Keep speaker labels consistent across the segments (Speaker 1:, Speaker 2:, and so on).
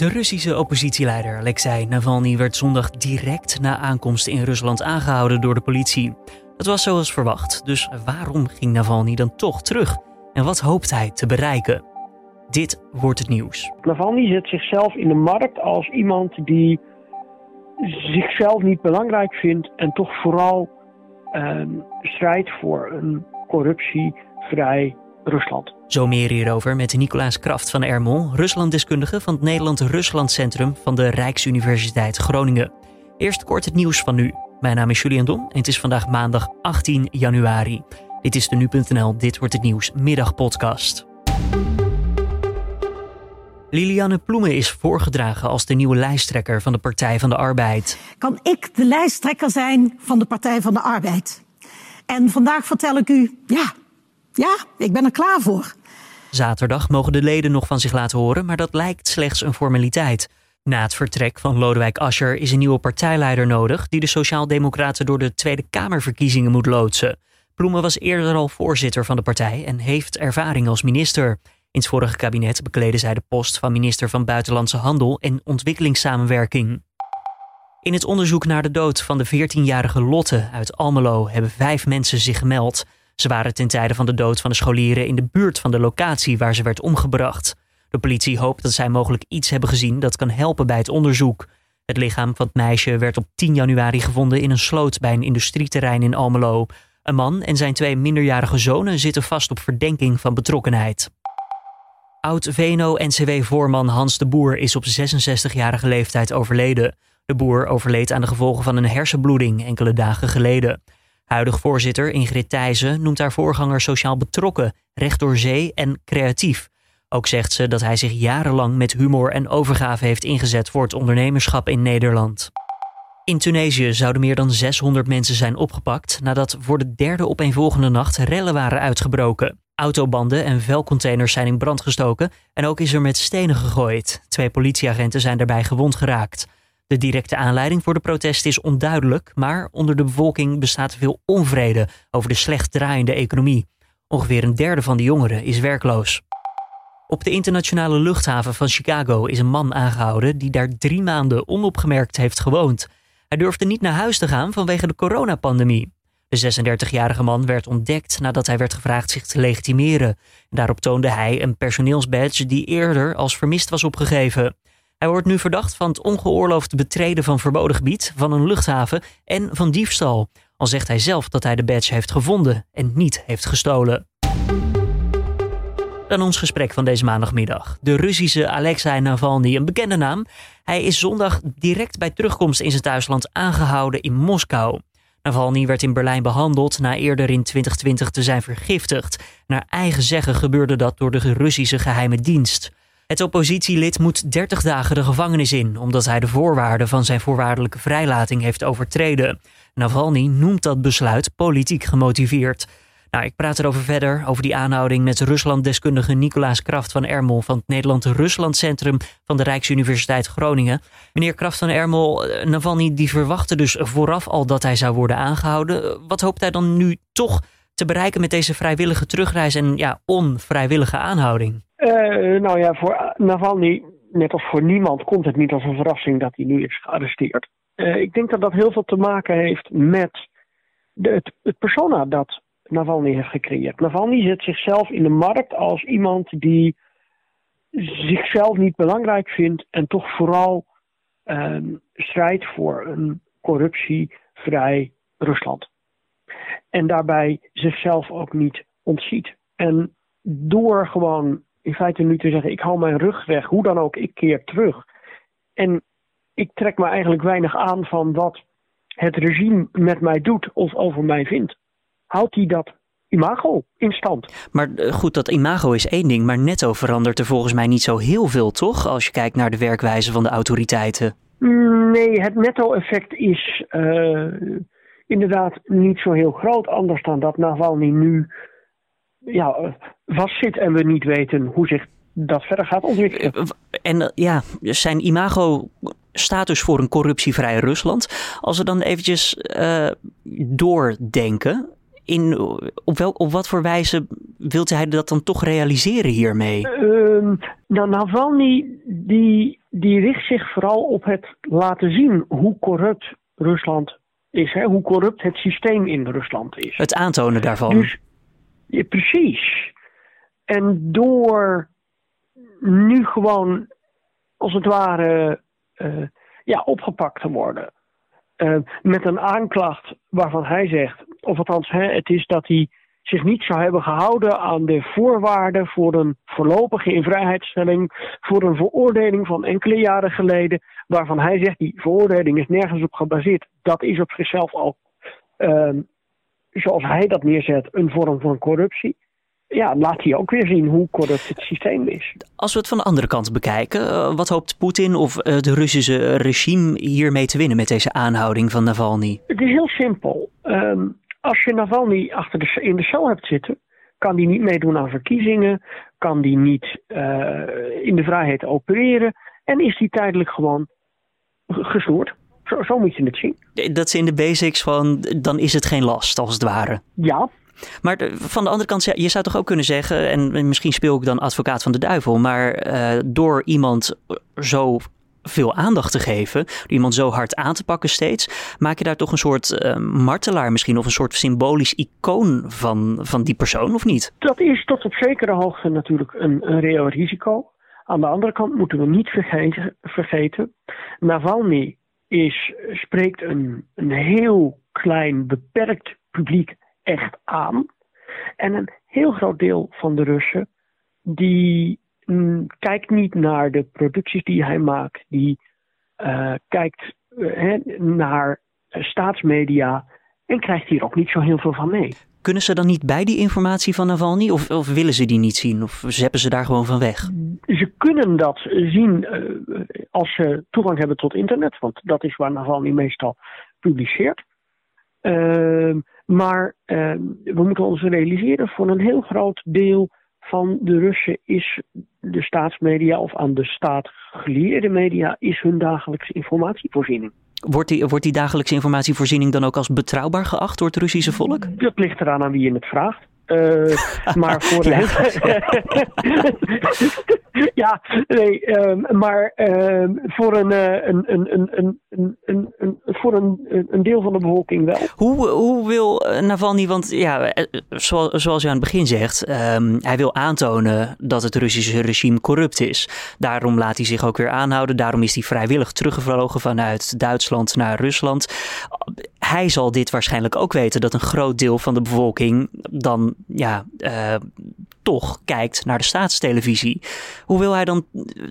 Speaker 1: De Russische oppositieleider Alexei Navalny werd zondag direct na aankomst in Rusland aangehouden door de politie. Dat was zoals verwacht, dus waarom ging Navalny dan toch terug? En wat hoopt hij te bereiken? Dit wordt het nieuws.
Speaker 2: Navalny zet zichzelf in de markt als iemand die zichzelf niet belangrijk vindt en toch vooral uh, strijdt voor een corruptievrij Rusland.
Speaker 1: Zo meer hierover met Nicolaas Kraft van Ermol, Ruslanddeskundige van het Nederland-Rusland Centrum van de Rijksuniversiteit Groningen. Eerst kort het nieuws van nu. Mijn naam is Julian Dom en het is vandaag maandag 18 januari. Dit is de Nu.nl Dit wordt het nieuws middagpodcast. Liliane Ploemen is voorgedragen als de nieuwe lijsttrekker van de Partij van de Arbeid.
Speaker 3: Kan ik de lijsttrekker zijn van de Partij van de Arbeid? En vandaag vertel ik u, ja, ja, ik ben er klaar voor.
Speaker 1: Zaterdag mogen de leden nog van zich laten horen, maar dat lijkt slechts een formaliteit. Na het vertrek van Lodewijk Asscher is een nieuwe partijleider nodig die de Sociaaldemocraten door de Tweede Kamerverkiezingen moet loodsen. Ploemen was eerder al voorzitter van de partij en heeft ervaring als minister. In het vorige kabinet bekleedde zij de post van minister van Buitenlandse Handel en Ontwikkelingssamenwerking. In het onderzoek naar de dood van de 14-jarige Lotte uit Almelo hebben vijf mensen zich gemeld. Ze waren ten tijde van de dood van de scholieren in de buurt van de locatie waar ze werd omgebracht. De politie hoopt dat zij mogelijk iets hebben gezien dat kan helpen bij het onderzoek. Het lichaam van het meisje werd op 10 januari gevonden in een sloot bij een industrieterrein in Almelo. Een man en zijn twee minderjarige zonen zitten vast op verdenking van betrokkenheid. Oud-VNO-NCW-voorman Hans de Boer is op 66-jarige leeftijd overleden. De boer overleed aan de gevolgen van een hersenbloeding enkele dagen geleden. Huidig voorzitter Ingrid Thijssen noemt haar voorganger sociaal betrokken, recht door zee en creatief. Ook zegt ze dat hij zich jarenlang met humor en overgave heeft ingezet voor het ondernemerschap in Nederland. In Tunesië zouden meer dan 600 mensen zijn opgepakt nadat voor de derde opeenvolgende nacht rellen waren uitgebroken. Autobanden en vuilcontainers zijn in brand gestoken en ook is er met stenen gegooid. Twee politieagenten zijn daarbij gewond geraakt. De directe aanleiding voor de protesten is onduidelijk, maar onder de bevolking bestaat veel onvrede over de slecht draaiende economie. Ongeveer een derde van de jongeren is werkloos. Op de internationale luchthaven van Chicago is een man aangehouden die daar drie maanden onopgemerkt heeft gewoond. Hij durfde niet naar huis te gaan vanwege de coronapandemie. De 36-jarige man werd ontdekt nadat hij werd gevraagd zich te legitimeren. Daarop toonde hij een personeelsbadge die eerder als vermist was opgegeven. Hij wordt nu verdacht van het ongeoorloofd betreden van verboden gebied, van een luchthaven en van diefstal. Al zegt hij zelf dat hij de badge heeft gevonden en niet heeft gestolen. Dan ons gesprek van deze maandagmiddag. De Russische Alexei Navalny, een bekende naam. Hij is zondag direct bij terugkomst in zijn thuisland aangehouden in Moskou. Navalny werd in Berlijn behandeld na eerder in 2020 te zijn vergiftigd. Naar eigen zeggen gebeurde dat door de Russische geheime dienst. Het oppositielid moet 30 dagen de gevangenis in, omdat hij de voorwaarden van zijn voorwaardelijke vrijlating heeft overtreden. Navalny noemt dat besluit politiek gemotiveerd. Nou, ik praat erover verder, over die aanhouding met Ruslanddeskundige Nicolaas Kraft van Ermel van het Nederland-Rusland Centrum van de Rijksuniversiteit Groningen. Meneer Kraft van Ermel, eh, Navalny die verwachtte dus vooraf al dat hij zou worden aangehouden. Wat hoopt hij dan nu toch te bereiken met deze vrijwillige terugreis en ja, onvrijwillige aanhouding?
Speaker 2: Uh, nou ja, voor Navalny, net als voor niemand, komt het niet als een verrassing dat hij nu is gearresteerd. Uh, ik denk dat dat heel veel te maken heeft met de, het, persona dat Navalny heeft gecreëerd. Navalny zet zichzelf in de markt als iemand die zichzelf niet belangrijk vindt en toch vooral um, strijdt voor een corruptievrij Rusland. En daarbij zichzelf ook niet ontziet. En door gewoon in feite nu te zeggen: ik hou mijn rug weg, hoe dan ook, ik keer terug. En ik trek me eigenlijk weinig aan van wat het regime met mij doet of over mij vindt houdt hij dat imago in stand.
Speaker 1: Maar eh, goed, dat imago is één ding, maar netto verandert er volgens mij niet zo heel veel, toch? Als je kijkt naar de werkwijze van de autoriteiten.
Speaker 2: Nee, het netto-effect is uh, inderdaad niet zo heel groot. Anders dan dat Navalny nu ja, eh, vastzit en we niet weten hoe zich dat verder gaat ontwikkelen.
Speaker 1: En ja, zijn imago staat dus voor een corruptievrij Rusland. Als we dan eventjes uh, doordenken in, op, wel, op wat voor wijze wilt hij dat dan toch realiseren hiermee?
Speaker 2: Uh, nou, Navalny die, die richt zich vooral op het laten zien hoe corrupt Rusland is, hè? hoe corrupt het systeem in Rusland is.
Speaker 1: Het aantonen daarvan.
Speaker 2: Dus, precies. En door nu gewoon, als het ware, uh, ja, opgepakt te worden. Uh, met een aanklacht waarvan hij zegt, of althans, hè, het is dat hij zich niet zou hebben gehouden aan de voorwaarden voor een voorlopige invrijheidstelling, voor een veroordeling van enkele jaren geleden, waarvan hij zegt die veroordeling is nergens op gebaseerd. Dat is op zichzelf al, uh, zoals hij dat neerzet, een vorm van corruptie. Ja, laat hij ook weer zien hoe corrupt het systeem is.
Speaker 1: Als we het van de andere kant bekijken, uh, wat hoopt Poetin of uh, het Russische regime hiermee te winnen met deze aanhouding van Navalny?
Speaker 2: Het is heel simpel. Um, als je Navalny achter de, in de cel hebt zitten, kan die niet meedoen aan verkiezingen, kan die niet uh, in de vrijheid opereren en is die tijdelijk gewoon gestoord. Zo, zo, moet je het zien.
Speaker 1: Dat ze in de basics van, dan is het geen last als het ware.
Speaker 2: Ja.
Speaker 1: Maar de, van de andere kant, je zou toch ook kunnen zeggen, en misschien speel ik dan advocaat van de duivel, maar uh, door iemand zo veel aandacht te geven, iemand zo hard aan te pakken steeds, maak je daar toch een soort uh, martelaar misschien of een soort symbolisch icoon van, van die persoon of niet?
Speaker 2: Dat is tot op zekere hoogte natuurlijk een, een reëel risico. Aan de andere kant moeten we niet vergeten, vergeten Navalny is, spreekt een, een heel klein, beperkt publiek echt aan. En een heel groot deel van de Russen die mm, kijkt niet naar de producties die hij maakt, die uh, kijkt uh, naar staatsmedia en krijgt hier ook niet zo heel veel van mee.
Speaker 1: Kunnen ze dan niet bij die informatie van Navalny of, of willen ze die niet zien of zeppen ze daar gewoon van weg?
Speaker 2: Ze kunnen dat zien uh, als ze toegang hebben tot internet, want dat is waar Navalny meestal publiceert. Uh, maar uh, we moeten ons realiseren, voor een heel groot deel van de Russen is de staatsmedia of aan de staat gelieerde media is hun dagelijkse informatievoorziening.
Speaker 1: Wordt die, wordt die dagelijkse informatievoorziening dan ook als betrouwbaar geacht door het Russische volk?
Speaker 2: Dat ligt eraan aan wie je het vraagt. Uh, maar voor ja. ja, nee, um, maar um, voor een, een, een, een, een, een, een, voor een, een deel van de bevolking wel.
Speaker 1: Hoe, hoe wil Navalny, want ja, zoals, zoals je aan het begin zegt, um, hij wil aantonen dat het Russische regime corrupt is. Daarom laat hij zich ook weer aanhouden. Daarom is hij vrijwillig teruggevlogen vanuit Duitsland naar Rusland. Hij zal dit waarschijnlijk ook weten dat een groot deel van de bevolking dan ja, uh, toch kijkt naar de staatstelevisie. Hoe wil hij dan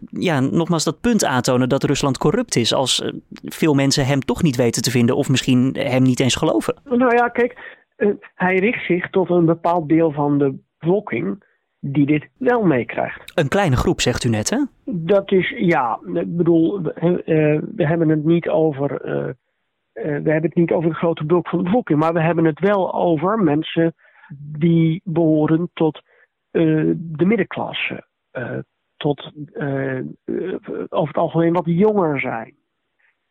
Speaker 1: ja, nogmaals dat punt aantonen dat Rusland corrupt is als uh, veel mensen hem toch niet weten te vinden of misschien hem niet eens geloven?
Speaker 2: Nou ja, kijk, uh, hij richt zich tot een bepaald deel van de bevolking die dit wel meekrijgt.
Speaker 1: Een kleine groep, zegt u net, hè?
Speaker 2: Dat is, ja, ik bedoel, we hebben het niet over uh, we hebben het niet over de grote bulk van de bevolking, maar we hebben het wel over mensen die behoren tot de middenklasse. Uh, tot over het algemeen wat jonger zijn.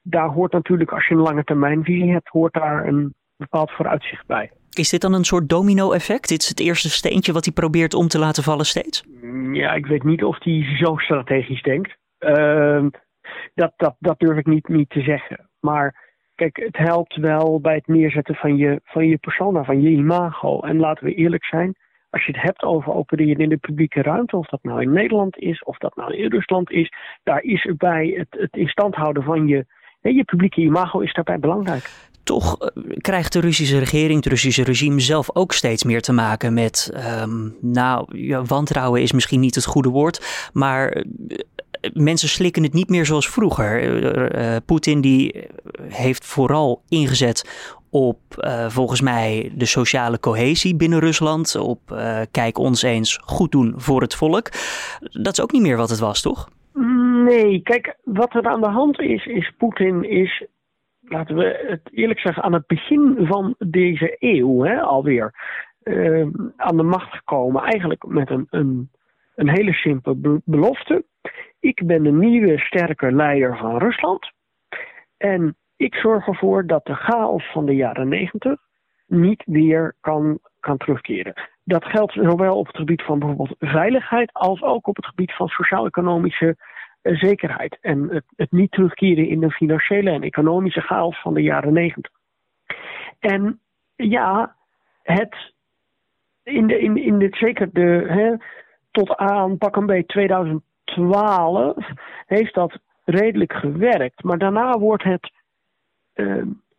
Speaker 2: Daar hoort natuurlijk, als je een lange termijnvisie hebt, hoort daar een bepaald vooruitzicht bij.
Speaker 1: Is dit dan een soort domino-effect? Dit is het eerste steentje wat hij probeert om te laten vallen steeds?
Speaker 2: Ja, ik weet niet of hij zo strategisch denkt. Ehm, dat, dat, dat durf ik niet, niet te zeggen. Maar Kijk, het helpt wel bij het neerzetten van je, van je persona, van je imago. En laten we eerlijk zijn, als je het hebt over opereren in de publieke ruimte, of dat nou in Nederland is, of dat nou in Rusland is, daar is bij het, het in stand houden van je, je publieke imago is daarbij belangrijk.
Speaker 1: Toch eh, krijgt de Russische regering, het Russische regime zelf ook steeds meer te maken met, um, nou, wantrouwen is misschien niet het goede woord, maar eh, mensen slikken het niet meer zoals vroeger. Uh, Poetin die heeft vooral ingezet op uh, volgens mij de sociale cohesie binnen Rusland. Op uh, kijk ons eens goed doen voor het volk. Dat is ook niet meer wat het was, toch?
Speaker 2: Nee, kijk, wat er aan de hand is, is Poetin is, laten we het eerlijk zeggen, aan het begin van deze eeuw hè, alweer uh, aan de macht gekomen. Eigenlijk met een, een, een hele simpele belofte. Ik ben de nieuwe sterke leider van Rusland. En ik zorg ervoor dat de chaos van de jaren negentig niet weer kan, kan terugkeren. Dat geldt zowel op het gebied van bijvoorbeeld veiligheid als ook op het gebied van sociaal-economische zekerheid en het, het, niet terugkeren in de financiële en economische chaos van de jaren negentig. En ja, het in de, in, in dit, zeker de, hè, tot aan pak een beetje 2012 heeft dat redelijk gewerkt. Maar daarna wordt het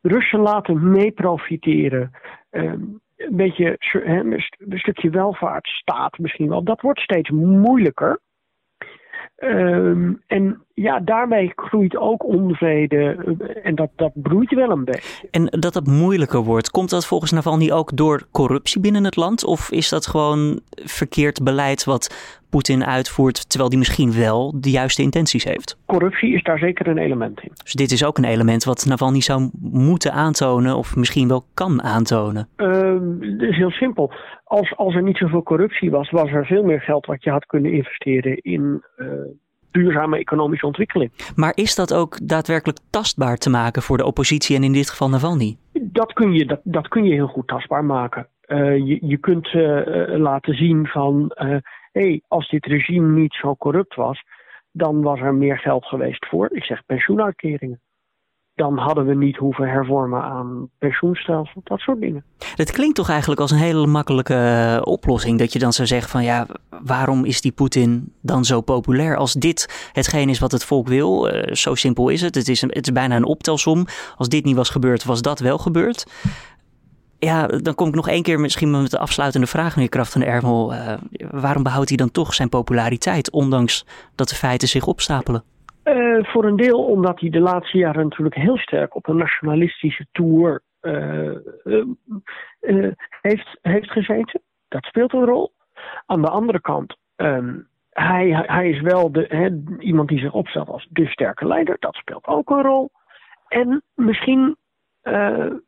Speaker 2: Russen laten meeprofiteren. Uh, een beetje een stukje welvaartsstaat misschien wel. Dat wordt steeds moeilijker. Um, en ja, daarmee groeit ook onvrede eh, en dat, dat broeit wel een beetje.
Speaker 1: En dat het moeilijker wordt, komt dat volgens Navalny ook door corruptie binnen het land? Of is dat gewoon verkeerd beleid wat Poetin uitvoert, terwijl die misschien wel de juiste intenties heeft?
Speaker 2: Corruptie is daar zeker een element in.
Speaker 1: Dus dit is ook een element wat Navalny zou moeten aantonen of misschien wel kan aantonen?
Speaker 2: Uh, het is heel simpel. Als, als er niet zoveel corruptie was, was er veel meer geld wat je had kunnen investeren in... Uh, duurzame economische ontwikkeling.
Speaker 1: Maar is dat ook daadwerkelijk tastbaar te maken voor de oppositie en in dit geval Navalny?
Speaker 2: Dat kun je, dat, dat kun je heel goed tastbaar maken. Uh, je, je kunt uh, laten zien van, hé, hey, als dit regime niet zo corrupt was, dan was er meer geld geweest voor, ik zeg pensioenuitkeringen dan hadden we niet hoeven hervormen aan pensioenstelsel, dat soort dingen.
Speaker 1: Het klinkt toch eigenlijk als een hele makkelijke eh, oplossing. Dat je dan zou zeggen van ja, waarom is die Poetin dan zo populair? Als dit hetgeen is wat het volk wil, uh, zo simpel is het. Het is, het is bijna een optelsom. Als dit niet was gebeurd, was dat wel gebeurd. Ja, dan kom ik nog één keer misschien met de afsluitende vraag, meneer Kraft van Ermel. Uh, waarom behoudt hij dan toch zijn populariteit, ondanks dat de feiten zich opstapelen?
Speaker 2: Uh, voor een deel omdat hij de laatste jaren natuurlijk heel sterk op een nationalistische tour uh, uh, heeft, heeft gezeten. Dat speelt een rol. Aan de andere kant, um, hij, hij is wel de, iemand die zich opstelt als de sterke leider. Dat speelt ook een rol. En misschien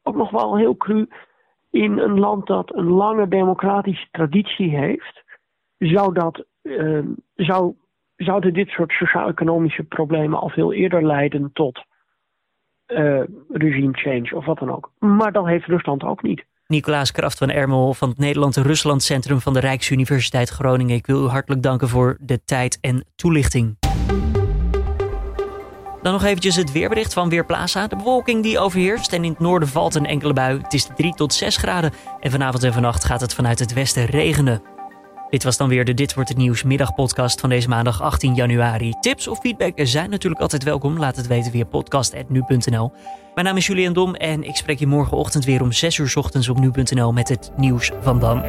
Speaker 2: ook nog wel heel cru, in een land dat een lange democratische traditie heeft, zou dat ehm, zou zouden dit soort sociaal-economische problemen al veel eerder leiden tot uh, regime change of wat dan ook. Maar dat heeft Rusland ook niet.
Speaker 1: Nicolaas Kraft van Ermel van het Nederland-Rusland Centrum van de Rijksuniversiteit Groningen. Ik wil u hartelijk danken voor de tijd en toelichting. Dan nog eventjes het weerbericht van Weerplaza. De bewolking die overheerst en in het noorden valt een enkele bui. Het is 3 tot 6 graden en vanavond en vannacht gaat het vanuit het westen regenen. Dit was dan weer de Dit wordt het nieuws middagpodcast van deze maandag 18 januari. Tips of feedback zijn natuurlijk altijd welkom. Laat het weten via podcast.nu.nl. Mijn naam is Julian Dom en ik spreek je morgenochtend weer om 6 uur ochtends op nu.nl met het nieuws van dan.